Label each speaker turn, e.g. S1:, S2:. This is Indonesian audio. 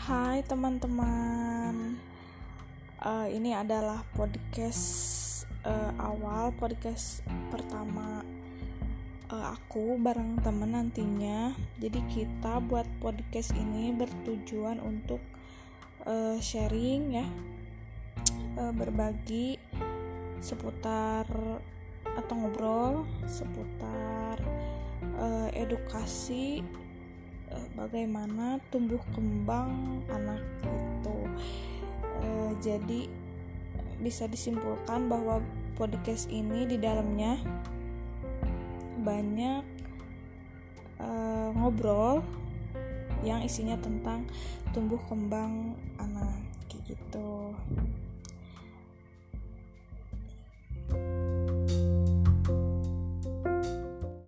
S1: Hai teman-teman, uh, ini adalah podcast uh, awal, podcast pertama uh, aku bareng temen nantinya. Jadi kita buat podcast ini bertujuan untuk uh, sharing ya, uh, berbagi seputar atau ngobrol seputar uh, edukasi bagaimana tumbuh kembang anak itu uh, jadi bisa disimpulkan bahwa podcast ini di dalamnya banyak uh, ngobrol yang isinya tentang tumbuh kembang anak gitu